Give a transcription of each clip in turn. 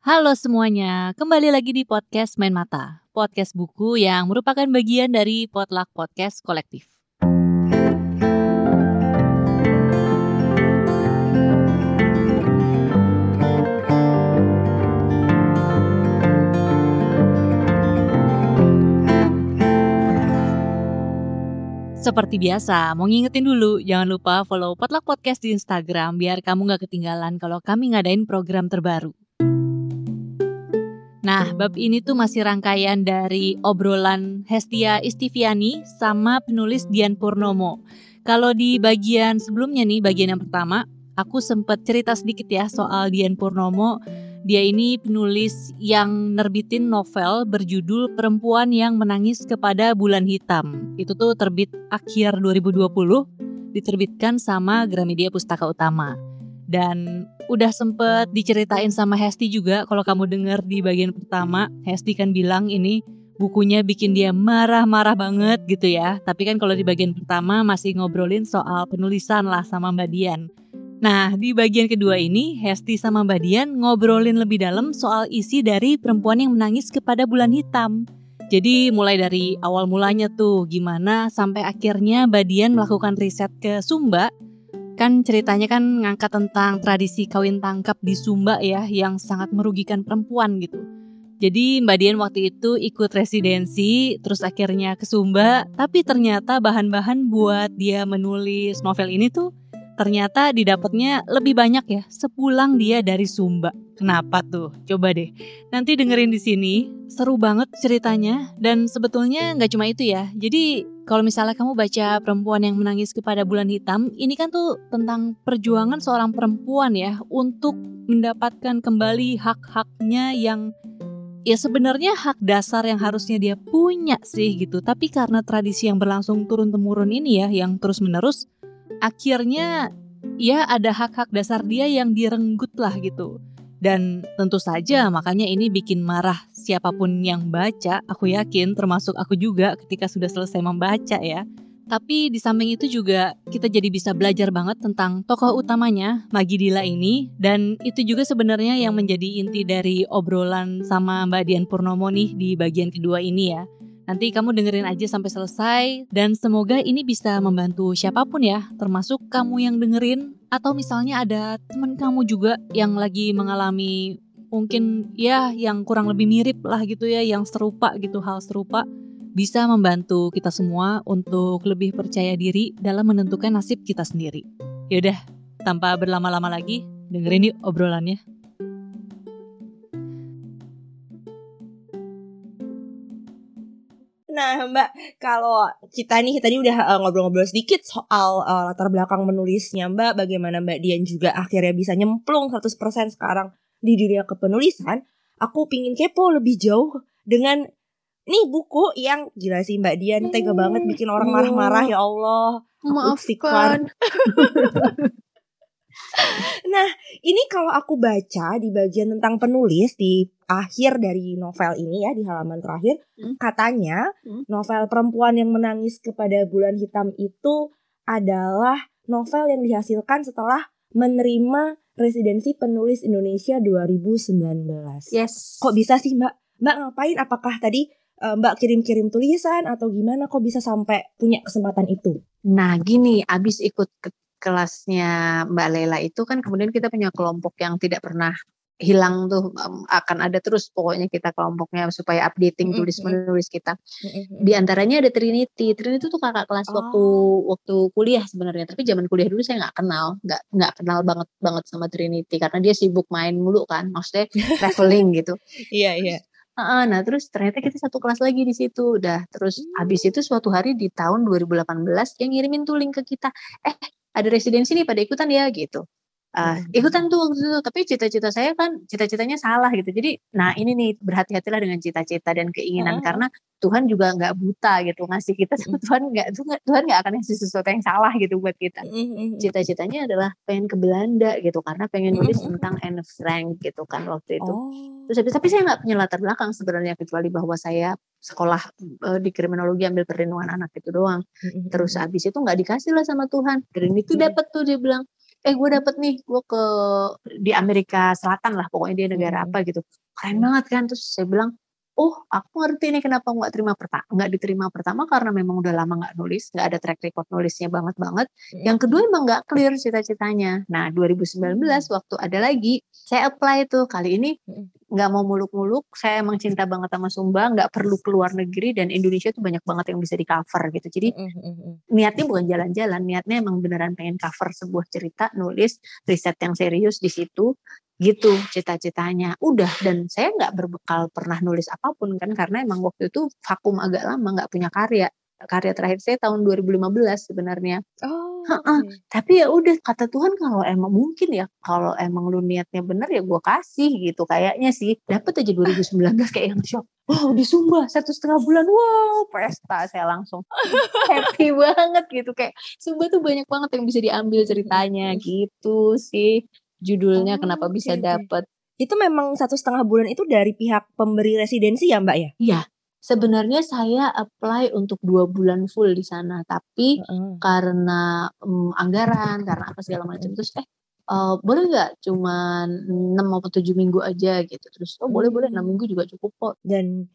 Halo semuanya, kembali lagi di podcast Main Mata, podcast buku yang merupakan bagian dari Potluck Podcast Kolektif. Seperti biasa, mau ngingetin dulu, jangan lupa follow Potluck Podcast di Instagram biar kamu gak ketinggalan kalau kami ngadain program terbaru. Nah, bab ini tuh masih rangkaian dari obrolan Hestia Istiviani sama penulis Dian Purnomo. Kalau di bagian sebelumnya nih, bagian yang pertama, aku sempat cerita sedikit ya soal Dian Purnomo. Dia ini penulis yang nerbitin novel berjudul Perempuan yang Menangis Kepada Bulan Hitam. Itu tuh terbit akhir 2020, diterbitkan sama Gramedia Pustaka Utama. Dan udah sempet diceritain sama Hesti juga kalau kamu denger di bagian pertama. Hesti kan bilang ini bukunya bikin dia marah-marah banget gitu ya. Tapi kan kalau di bagian pertama masih ngobrolin soal penulisan lah sama Mbak Dian. Nah di bagian kedua ini Hesti sama Mbak Dian ngobrolin lebih dalam soal isi dari perempuan yang menangis kepada bulan hitam. Jadi mulai dari awal mulanya tuh gimana sampai akhirnya Mbak Dian melakukan riset ke Sumba kan ceritanya kan ngangkat tentang tradisi kawin tangkap di Sumba ya yang sangat merugikan perempuan gitu. Jadi Mbak Dian waktu itu ikut residensi, terus akhirnya ke Sumba, tapi ternyata bahan-bahan buat dia menulis novel ini tuh ternyata didapatnya lebih banyak ya sepulang dia dari Sumba. Kenapa tuh? Coba deh. Nanti dengerin di sini. Seru banget ceritanya dan sebetulnya nggak cuma itu ya. Jadi kalau misalnya kamu baca perempuan yang menangis kepada bulan hitam, ini kan tuh tentang perjuangan seorang perempuan ya untuk mendapatkan kembali hak-haknya yang ya sebenarnya hak dasar yang harusnya dia punya sih gitu. Tapi karena tradisi yang berlangsung turun temurun ini ya, yang terus menerus, akhirnya ya ada hak-hak dasar dia yang direnggut lah gitu. Dan tentu saja makanya ini bikin marah siapa pun yang baca, aku yakin termasuk aku juga ketika sudah selesai membaca ya. Tapi di samping itu juga kita jadi bisa belajar banget tentang tokoh utamanya, Magidila ini. Dan itu juga sebenarnya yang menjadi inti dari obrolan sama Mbak Dian Purnomo nih di bagian kedua ini ya. Nanti kamu dengerin aja sampai selesai dan semoga ini bisa membantu siapa pun ya, termasuk kamu yang dengerin atau misalnya ada teman kamu juga yang lagi mengalami mungkin ya yang kurang lebih mirip lah gitu ya, yang serupa gitu hal serupa bisa membantu kita semua untuk lebih percaya diri dalam menentukan nasib kita sendiri. Yaudah, tanpa berlama-lama lagi, dengerin yuk obrolannya. Nah, Mbak, kalau kita nih tadi udah uh, ngobrol-ngobrol sedikit soal uh, latar belakang menulisnya, Mbak, bagaimana Mbak Dian juga akhirnya bisa nyemplung 100% sekarang di dunia kepenulisan, aku pingin kepo lebih jauh dengan nih buku yang gila sih Mbak Dian tega banget bikin orang marah-marah ya Allah. Maafkan. nah, ini kalau aku baca di bagian tentang penulis di akhir dari novel ini ya di halaman terakhir hmm. katanya hmm. novel perempuan yang menangis kepada bulan hitam itu adalah novel yang dihasilkan setelah menerima residensi penulis Indonesia 2019. Yes. Kok bisa sih Mbak? Mbak ngapain? Apakah tadi uh, Mbak kirim-kirim tulisan atau gimana kok bisa sampai punya kesempatan itu? Nah, gini, abis ikut ke kelasnya Mbak Lela itu kan kemudian kita punya kelompok yang tidak pernah hilang tuh um, akan ada terus pokoknya kita kelompoknya supaya updating tulis menulis kita. Di antaranya ada Trinity. Trinity tuh kakak kelas oh. waktu waktu kuliah sebenarnya. Tapi zaman kuliah dulu saya nggak kenal, nggak nggak kenal banget banget sama Trinity karena dia sibuk main mulu kan, maksudnya traveling gitu. Iya iya. Nah terus ternyata kita satu kelas lagi di situ. Udah terus hmm. habis itu suatu hari di tahun 2018 yang ngirimin tuh link ke kita. Eh ada residensi nih pada ikutan ya gitu uh, ikutan tuh waktu itu tapi cita-cita saya kan cita-citanya salah gitu. Jadi nah ini nih berhati-hatilah dengan cita-cita dan keinginan uh. karena Tuhan juga nggak buta gitu ngasih kita sama Tuhan nggak Tuhan nggak akan ngasih sesuatu yang salah gitu buat kita. Cita-citanya adalah pengen ke Belanda gitu karena pengen nulis tentang Anne Frank gitu kan waktu itu. Oh. terus tapi saya nggak punya latar belakang sebenarnya kecuali bahwa saya sekolah uh, di kriminologi ambil perlindungan anak itu doang. Terus habis itu nggak dikasih lah sama Tuhan. Dan itu dapat tuh dia bilang eh gue dapet nih gue ke di Amerika Selatan lah pokoknya dia negara Hmm. apa gitu keren banget kan terus saya bilang oh aku ngerti nih kenapa nggak terima pertama nggak diterima pertama karena memang udah lama nggak nulis nggak ada track record nulisnya banget banget. Hmm. yang kedua emang nggak clear cita-citanya. Nah 2019 waktu ada lagi saya apply tuh. Kali ini nggak mau muluk-muluk saya emang cinta banget sama Sumba nggak perlu keluar negeri dan Indonesia tuh banyak banget yang bisa di cover gitu. Jadi niatnya bukan jalan-jalan, niatnya emang beneran pengen cover sebuah cerita, nulis riset yang serius di situ, gitu cita-citanya. Udah dan saya nggak berbekal pernah nulis apa pun kan karena emang waktu itu vakum agak lama nggak punya karya. Karya terakhir saya tahun 2015 sebenarnya. Oh, Heeh. oke. Tapi ya udah kata Tuhan kalau emang mungkin ya kalau emang lu niatnya bener ya gue kasih gitu kayaknya sih. Dapat aja 2019 kayak yang shock. Wow di Sumba satu setengah bulan. Wow pesta saya langsung happy banget gitu kayak Sumba tuh banyak banget yang bisa diambil ceritanya gitu sih judulnya Oh, kenapa bisa oke, oke. dapet. Itu memang satu setengah bulan itu dari pihak pemberi residensi ya Mbak ya? Iya sebenarnya saya apply untuk dua bulan full di sana tapi Heeh. karena mm, anggaran karena apa segala macam terus eh eh, boleh nggak cuman 6 atau 7 minggu aja gitu terus oh boleh boleh 6 Hmm. minggu juga cukup kok Dan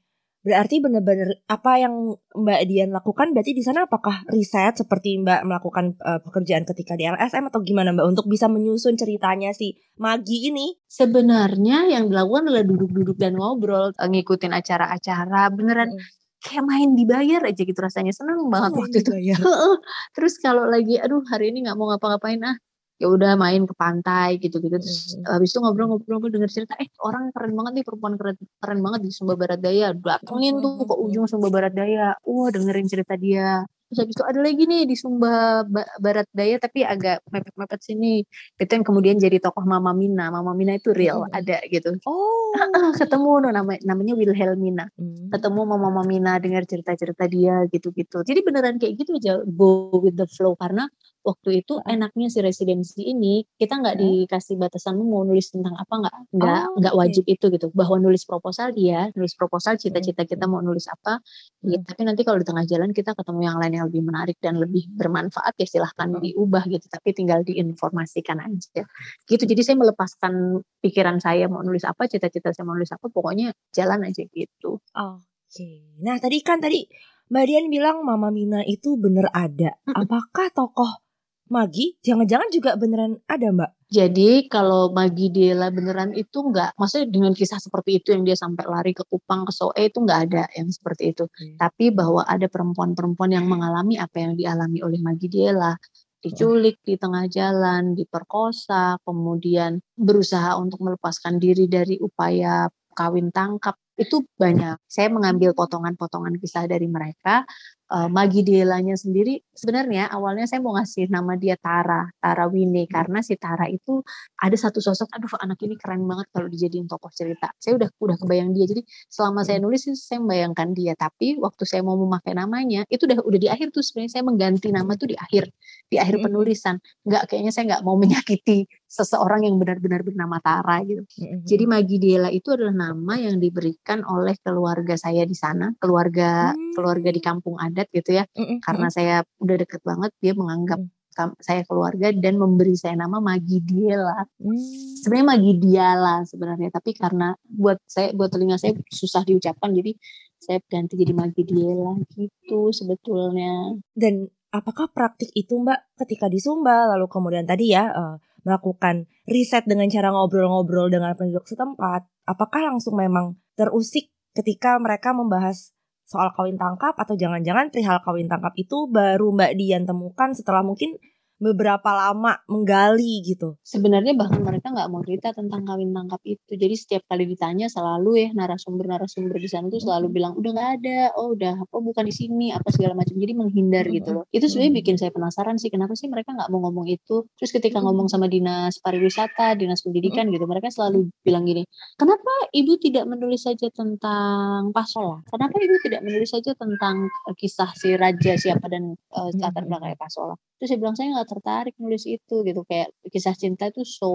berarti benar-benar apa yang Mbak Dian lakukan berarti di sana apakah riset seperti Mbak melakukan eh, pekerjaan ketika di LSM atau gimana Mbak untuk bisa menyusun ceritanya si Magi ini? sebenarnya yang dilakukan adalah duduk-duduk dan ngobrol eh, ngikutin acara-acara beneran Mm. kayak main dibayar aja gitu rasanya seneng banget Oh, waktu itu dibayar. Heeh. terus kalau lagi aduh hari ini nggak mau ngapa-ngapain ah ya udah main ke pantai gitu-gitu terus Mhm. habis itu ngobrol-ngobrol denger cerita eh orang keren banget nih perempuan keren, keren banget di Sumba Barat Daya datengin tuh ke ujung Sumba Barat Daya wah dengerin cerita dia terus habis itu ada lagi nih di Sumba Ba- Barat Daya tapi agak mepet-mepet sini itu yang kemudian jadi tokoh Mama Mina Mama Mina itu real Mhm. ada gitu Oh. Ketemu no, nama, namanya Wilhelmina Hmm. ketemu sama Mama Mina dengar cerita-cerita dia gitu-gitu. Jadi beneran kayak gitu aja go with the flow karena waktu itu enaknya si residensi ini kita nggak dikasih batasan mau nulis tentang apa nggak nggak Oh, nggak oke. wajib itu gitu. Bahwa nulis proposal dia nulis proposal cita-cita kita mau nulis apa ya, tapi nanti kalau di tengah jalan kita ketemu yang lain yang lebih menarik dan lebih bermanfaat ya silahkan diubah gitu. Tapi tinggal diinformasikan aja. Gitu. Jadi saya melepaskan pikiran saya mau nulis apa cita-cita saya mau nulis apa pokoknya jalan aja gitu. Oke. Nah, tadi kan tadi Mbak Dian bilang Mama Mina itu bener ada. Apakah tokoh Magi jangan-jangan juga beneran ada, Mbak? Jadi kalau Magi Dela beneran itu enggak, maksudnya dengan kisah seperti itu yang dia sampai lari ke Kupang ke Soe itu enggak ada yang seperti itu. Oke. Tapi bahwa ada perempuan-perempuan yang mengalami apa yang dialami oleh Magi Dela, diculik di tengah jalan, diperkosa, kemudian berusaha untuk melepaskan diri dari upaya kawin tangkap itu banyak. Saya mengambil potongan-potongan kisah dari mereka. Eh, Magi Delanya sendiri sebenarnya awalnya saya mau ngasih nama dia Tara, Tara Winnie karena si Tara itu ada satu sosok, aduh anak ini keren banget kalau dijadiin tokoh cerita. Saya udah udah kebayang dia. Jadi selama saya nulis itu saya membayangkan dia, tapi waktu saya mau memakai namanya itu udah udah di akhir tuh sebenarnya saya mengganti nama tuh di akhir, di akhir penulisan. Nggak kayaknya saya nggak mau menyakiti seseorang yang benar-benar bernama Tara gitu. Jadi Magi Dela itu adalah nama yang diberikan oleh keluarga saya di sana, keluarga Hmm. keluarga di kampung adat gitu ya. Karena saya udah deket banget, dia menganggap Hmm. saya keluarga dan memberi saya nama Magi Diela. Hmm. Sebenarnya Magi Diala sebenarnya, tapi karena buat saya buat telinga saya susah diucapkan, jadi saya ganti jadi Magi Diela gitu sebetulnya. Dan apakah praktik itu Mbak ketika di Sumba lalu kemudian tadi ya eh, melakukan riset dengan cara ngobrol-ngobrol dengan penduduk setempat, apakah langsung memang terusik ketika mereka membahas soal kawin tangkap atau jangan-jangan perihal kawin tangkap itu baru Mbak Dian temukan setelah mungkin beberapa lama menggali gitu. Sebenarnya bahkan mereka nggak mau cerita tentang kawin tangkap itu. Jadi setiap kali ditanya selalu ya narasumber-narasumber di sana tuh selalu bilang udah nggak ada, oh udah apa bukan di sini apa segala macam. Jadi menghindar gitu loh. Itu sebenarnya bikin saya penasaran sih kenapa sih mereka nggak mau ngomong itu. Terus ketika ngomong sama dinas pariwisata, dinas pendidikan gitu, mereka selalu bilang gini, kenapa ibu tidak menulis saja tentang Pasola? Kenapa ibu tidak menulis saja tentang eh, kisah si raja siapa dan eh, latar belakangnya Pasola? Terus saya bilang saya nggak tertarik nulis itu gitu kayak kisah cinta itu so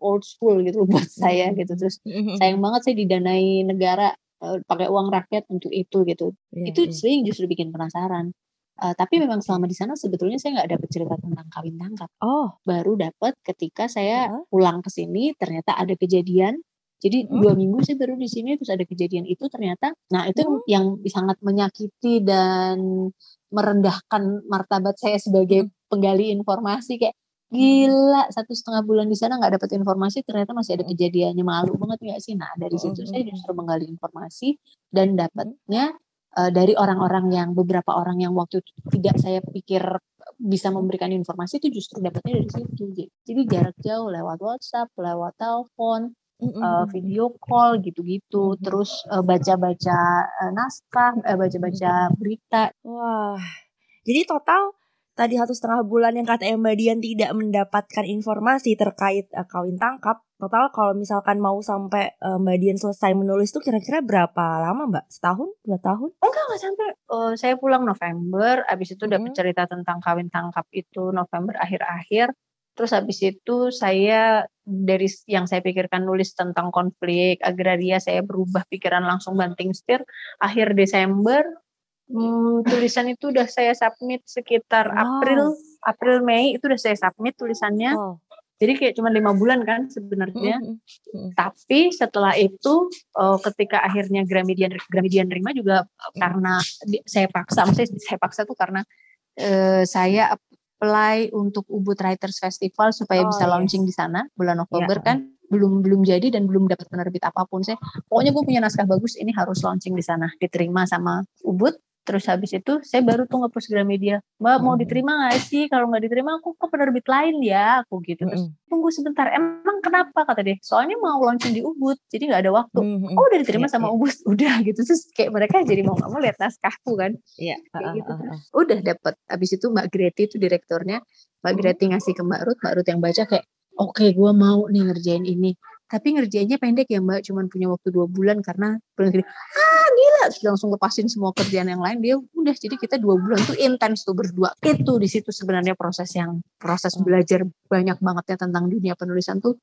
old school gitu buat saya gitu terus sayang banget saya didanai negara eh, pakai uang rakyat untuk itu gitu Iya, itu iya. sering justru bikin penasaran Uh, tapi memang selama di sana sebetulnya saya nggak dapat cerita tentang kawin tangkap. Oh, baru dapat ketika saya uh. pulang ke sini ternyata ada kejadian. Jadi hmm. dua minggu saya baru di sini terus ada kejadian itu ternyata. Nah itu hmm. yang sangat menyakiti dan merendahkan martabat saya sebagai hmm. Penggali informasi kayak gila satu setengah bulan di sana nggak dapat informasi ternyata masih ada kejadiannya. Malu banget nggak sih? Nah dari situ saya justru menggali informasi dan dapatnya uh, dari orang-orang yang beberapa orang yang waktu itu tidak saya pikir bisa memberikan informasi itu justru dapatnya dari situ. Jadi jarak jauh lewat WhatsApp, lewat telepon, uh, video call gitu-gitu, terus uh, baca-baca uh, naskah, uh, baca-baca berita. Wah, jadi total tadi satu setengah bulan yang kata Mbak Dian tidak mendapatkan informasi terkait uh, kawin tangkap, total kalau misalkan mau sampai uh, Mbak Dian selesai menulis tuh kira-kira berapa lama Mbak? Setahun? Dua tahun? Enggak, enggak sampai. Uh, saya pulang November, abis itu dapat hmm. cerita tentang kawin tangkap itu November akhir-akhir. Terus habis itu saya dari yang saya pikirkan nulis tentang konflik agraria, saya berubah pikiran langsung banting setir. Akhir Desember Hmm, tulisan itu udah saya submit sekitar wow. April, April Mei itu udah saya submit tulisannya. Oh. Jadi kayak cuma lima bulan kan sebenarnya. Mm -hmm. Tapi setelah itu uh, ketika akhirnya Gramedia Gramedia nerima juga mm. karena di, saya paksa, maksudnya saya paksa tuh karena uh, saya apply untuk Ubud Writers Festival supaya oh, bisa launching di sana bulan Oktober yeah. kan belum belum jadi dan belum dapat penerbit apa pun saya pokoknya gue punya naskah bagus ini harus launching di sana diterima sama Ubud Terus habis itu saya baru tuh ngepost media, Mbak mau diterima gak sih? Kalau nggak diterima aku ke penerbit lain ya, aku gitu. Terus tunggu sebentar, emang kenapa kata dia? Soalnya mau launching di Ubud, jadi nggak ada waktu. Oh udah diterima ya, sama ya. Ubud, udah gitu. Terus kayak mereka jadi mau nggak mau lihat naskahku kan. Iya. Kayak gitu. Terus, udah dapet. Habis itu Mbak Greti itu direkturnya, Mbak Greti ngasih ke Mbak Ruth, Mbak Ruth yang baca kayak, oke okay, gue mau nih ngerjain ini tapi ngerjainnya pendek ya mbak cuman punya waktu dua bulan karena ah langsung lepasin semua kerjaan yang lain dia udah jadi kita dua bulan tuh intens tuh berdua itu di situ sebenarnya proses yang proses belajar banyak banget ya tentang dunia penulisan tuh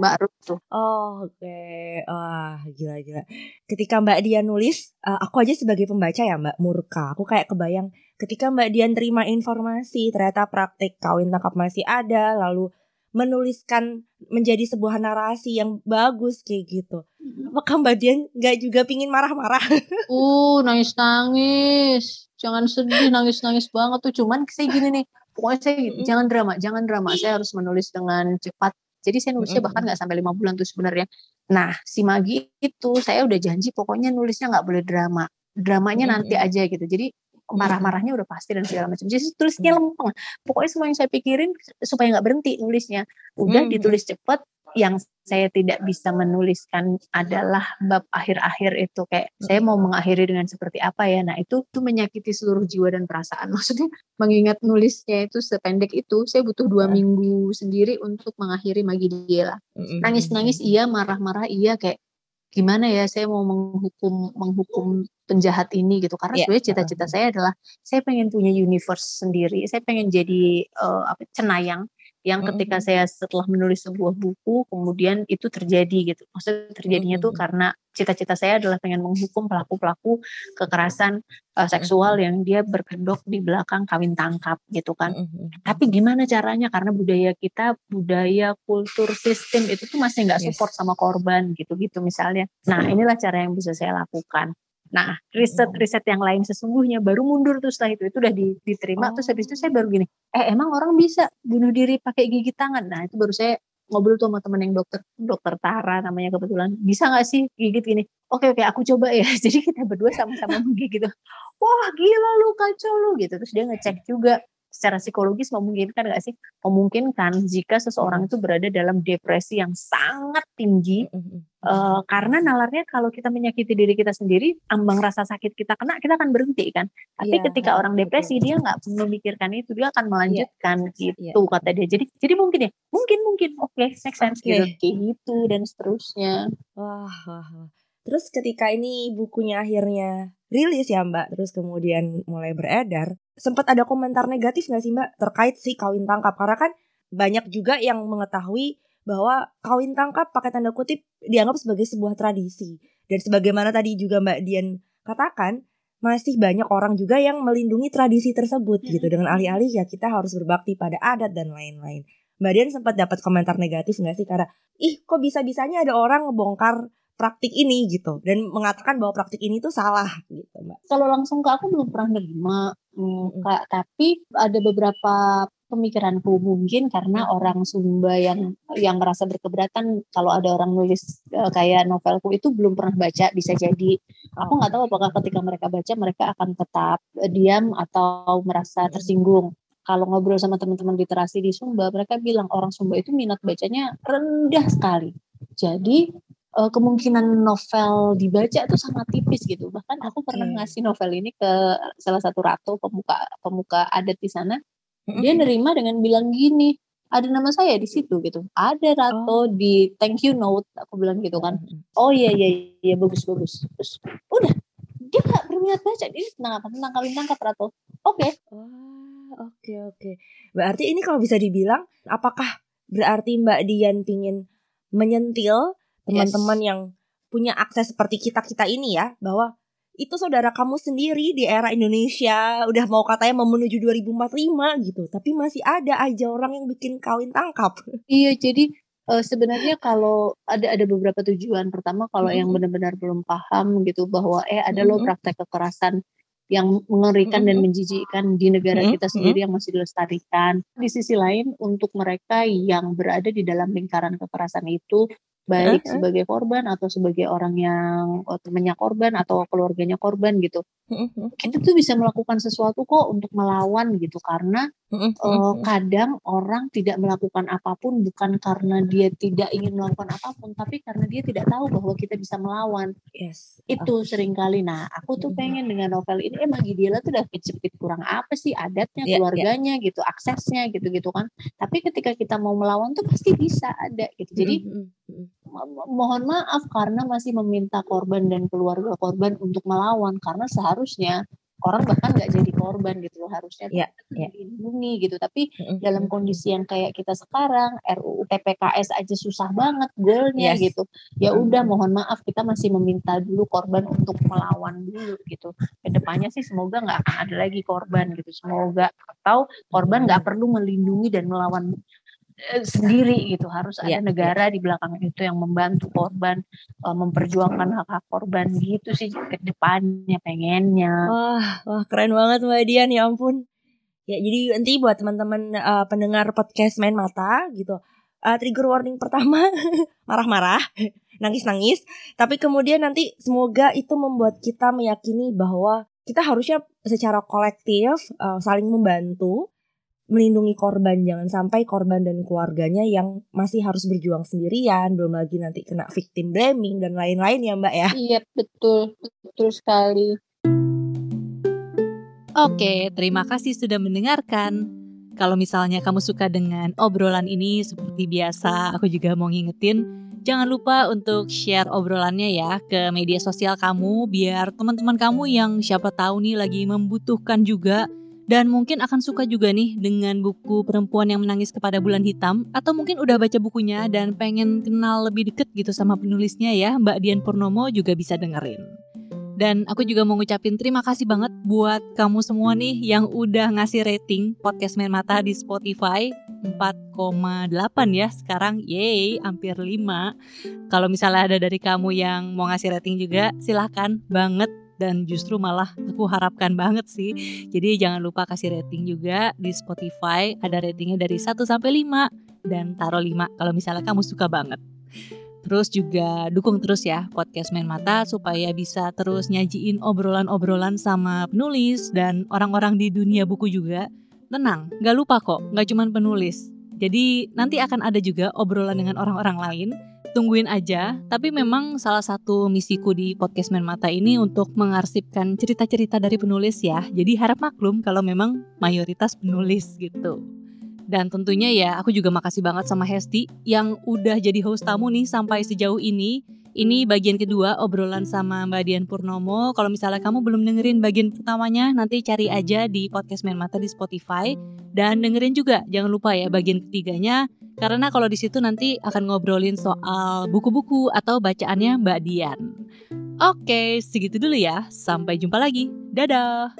Mbak Ruth tuh. Oh, oke. Okay. Wah, gila-gila. Ketika Mbak Dian nulis, uh, aku aja sebagai pembaca ya Mbak Murka. Aku kayak kebayang ketika Mbak Dian terima informasi ternyata praktik kawin tangkap masih ada, lalu menuliskan menjadi sebuah narasi yang bagus kayak gitu. Apakah Mbak Dian nggak juga pingin marah-marah? uh, nangis-nangis. Jangan sedih, nangis-nangis banget tuh. Cuman saya gini nih, pokoknya saya mm-hmm. jangan drama, jangan drama. Saya harus menulis dengan cepat. Jadi saya nulisnya bahkan nggak sampai lima bulan tuh sebenarnya. Nah, si Magi itu saya udah janji pokoknya nulisnya nggak boleh drama. Dramanya mm-hmm. nanti aja gitu. Jadi marah-marahnya udah pasti dan segala macam. Jadi tulisnya lempeng. Pokoknya semua yang saya pikirin supaya nggak berhenti nulisnya. Udah hmm. ditulis cepet. Yang saya tidak bisa menuliskan adalah bab akhir-akhir itu kayak saya mau mengakhiri dengan seperti apa ya. Nah itu tuh menyakiti seluruh jiwa dan perasaan. Maksudnya mengingat nulisnya itu sependek itu, saya butuh dua hmm. minggu sendiri untuk mengakhiri Magi Diela. Hmm. Nangis-nangis iya, marah-marah iya kayak gimana ya saya mau menghukum menghukum penjahat ini gitu karena yeah. sebenarnya cita-cita saya adalah saya pengen punya universe sendiri saya pengen jadi uh, apa cenayang yang ketika mm-hmm. saya setelah menulis sebuah buku kemudian itu terjadi gitu maksudnya terjadinya mm-hmm. tuh karena cita-cita saya adalah pengen menghukum pelaku-pelaku kekerasan uh, seksual yang dia berkedok di belakang kawin tangkap gitu kan mm-hmm. tapi gimana caranya karena budaya kita budaya kultur sistem itu tuh masih nggak support yes. sama korban gitu-gitu misalnya nah inilah cara yang bisa saya lakukan Nah, riset-riset yang lain sesungguhnya baru mundur tuh setelah itu. Itu udah diterima, oh. terus habis itu saya baru gini, eh emang orang bisa bunuh diri pakai gigi tangan? Nah, itu baru saya ngobrol tuh sama temen yang dokter, dokter Tara namanya kebetulan. Bisa gak sih gigit gini? Oke, oke, aku coba ya. Jadi kita berdua sama-sama menggigit. Wah, gila lu, kacau lu gitu. Terus dia ngecek juga secara psikologis memungkinkan nggak sih? Memungkinkan jika seseorang itu berada dalam depresi yang sangat tinggi uh, karena nalarnya kalau kita menyakiti diri kita sendiri, ambang rasa sakit kita kena, kita akan berhenti kan. Tapi yeah, ketika orang depresi dia nggak memikirkan itu, dia akan melanjutkan yeah, gitu yeah. kata dia. Jadi jadi mungkin ya, mungkin mungkin oke, okay, make sense okay. gitu, kayak gitu dan seterusnya. Wah, wah, wah. Terus ketika ini bukunya akhirnya rilis ya Mbak, terus kemudian mulai beredar, sempat ada komentar negatif nggak sih Mbak terkait si kawin tangkap? Karena kan banyak juga yang mengetahui bahwa kawin tangkap pakai tanda kutip dianggap sebagai sebuah tradisi. Dan sebagaimana tadi juga Mbak Dian katakan, masih banyak orang juga yang melindungi tradisi tersebut gitu dengan alih-alih ya kita harus berbakti pada adat dan lain-lain. Mbak Dian sempat dapat komentar negatif nggak sih karena ih kok bisa-bisanya ada orang ngebongkar praktik ini gitu dan mengatakan bahwa praktik ini tuh salah gitu mbak. Kalau langsung ke aku belum pernah nerima hmm, kak, tapi ada beberapa pemikiranku. Mungkin karena orang Sumba yang yang merasa berkeberatan kalau ada orang nulis uh, kayak novelku itu belum pernah baca bisa jadi. Aku nggak tahu apakah ketika mereka baca mereka akan tetap uh, diam atau merasa tersinggung. Kalau ngobrol sama teman-teman literasi di Sumba mereka bilang orang Sumba itu minat bacanya rendah sekali. Jadi uh, kemungkinan novel dibaca itu sangat tipis gitu. Bahkan aku pernah ngasih novel ini ke salah satu ratu pemuka pemuka adat di sana. Dia nerima dengan bilang gini, ada nama saya di situ gitu. Ada ratu oh. di thank you note. Aku bilang gitu kan. Oh iya iya iya bagus bagus. Terus udah dia gak berminat baca. Dia tentang apa? Tentang kawin tangkap ratu. Oke. Okay. Oh, oke oke. Berarti ini kalau bisa dibilang, apakah berarti Mbak Dian pingin menyentil teman-teman yes. yang punya akses seperti kita kita ini ya bahwa itu saudara kamu sendiri di era Indonesia udah mau katanya mau menuju 2045 gitu tapi masih ada aja orang yang bikin kawin tangkap iya jadi uh, sebenarnya kalau ada ada beberapa tujuan pertama kalau mm -hmm. yang benar-benar belum paham gitu bahwa eh ada mm -hmm. loh praktek kekerasan yang mengerikan mm -hmm. dan menjijikkan di negara mm -hmm. kita sendiri yang masih dilestarikan. Di sisi lain, untuk mereka yang berada di dalam lingkaran kekerasan itu, baik uh-huh. sebagai korban atau sebagai orang yang oh, temannya korban atau keluarganya korban gitu uh-huh. kita tuh bisa melakukan sesuatu kok untuk melawan gitu karena. Uh, kadang orang tidak melakukan apa pun bukan karena dia tidak ingin melakukan apa pun tapi karena dia tidak tahu bahwa kita bisa melawan. Yes. Itu okay. sering kali. Nah aku tuh pengen dengan novel ini emang Gideala tuh udah kejepit kurang apa sih adatnya yeah, keluarganya yeah. gitu aksesnya gitu gitu kan. Tapi ketika kita mau melawan tuh pasti bisa ada gitu. Jadi uh-huh mohon maaf karena masih meminta korban dan keluarga korban untuk melawan karena seharusnya orang bahkan nggak jadi korban gitu loh harusnya yeah, yeah. dilindungi gitu tapi mm-hmm. dalam kondisi yang kayak kita sekarang RUU TPKS aja susah banget goalnya yes. gitu ya udah mohon maaf kita masih meminta dulu korban untuk melawan dulu gitu ke depannya sih semoga nggak akan ada lagi korban gitu semoga atau korban nggak perlu melindungi dan melawan sendiri gitu. Harus ada yeah, negara yeah. di belakang itu yang membantu korban uh, memperjuangkan hak hak korban gitu sih ke depannya pengennya. Wah wah keren banget mbak Dian. Ya ampun. Ya jadi nanti buat teman-teman uh, pendengar podcast main mata gitu uh, trigger warning pertama marah-marah nangis-nangis. Tapi kemudian nanti semoga itu membuat kita meyakini bahwa kita harusnya secara kolektif uh, saling membantu melindungi korban jangan sampai korban dan keluarganya yang masih harus berjuang sendirian belum lagi nanti kena victim blaming dan lain-lain ya mbak ya iya betul betul sekali Oke, terima kasih sudah mendengarkan. Kalau misalnya kamu suka dengan obrolan ini seperti biasa, aku juga mau ngingetin jangan lupa untuk share obrolannya ya ke media sosial kamu biar teman-teman kamu yang siapa tahu nih lagi membutuhkan juga dan mungkin akan suka juga nih dengan buku Perempuan yang Menangis Kepada Bulan Hitam. Atau mungkin udah baca bukunya dan pengen kenal lebih deket gitu sama penulisnya ya Mbak Dian Purnomo juga bisa dengerin. Dan aku juga mau ngucapin terima kasih banget buat kamu semua nih yang udah ngasih rating podcast Main Mata di Spotify. 4,8 ya sekarang. Yeay hampir 5 kalau misalnya ada dari kamu yang mau ngasih rating juga silahkan banget dan justru malah aku harapkan banget sih. Jadi jangan lupa kasih rating juga di Spotify. Ada ratingnya dari 1 sampai 5 dan taruh 5 kalau misalnya kamu suka banget. Terus juga dukung terus ya podcast Main Mata supaya bisa terus nyajiin obrolan-obrolan sama penulis dan orang-orang di dunia buku juga. Tenang, gak lupa kok, gak cuman penulis. Jadi nanti akan ada juga obrolan dengan orang-orang lain tungguin aja. Tapi memang salah satu misiku di podcast Men Mata ini untuk mengarsipkan cerita-cerita dari penulis ya. Jadi harap maklum kalau memang mayoritas penulis gitu. Dan tentunya ya aku juga makasih banget sama Hesti yang udah jadi host tamu nih sampai sejauh ini. Ini bagian kedua obrolan sama Mbak Dian Purnomo. Kalau misalnya kamu belum dengerin bagian pertamanya, nanti cari aja di podcast Men Mata di Spotify. Dan dengerin juga, jangan lupa ya bagian ketiganya karena kalau di situ nanti akan ngobrolin soal buku-buku atau bacaannya Mbak Dian. Oke, segitu dulu ya. Sampai jumpa lagi. Dadah.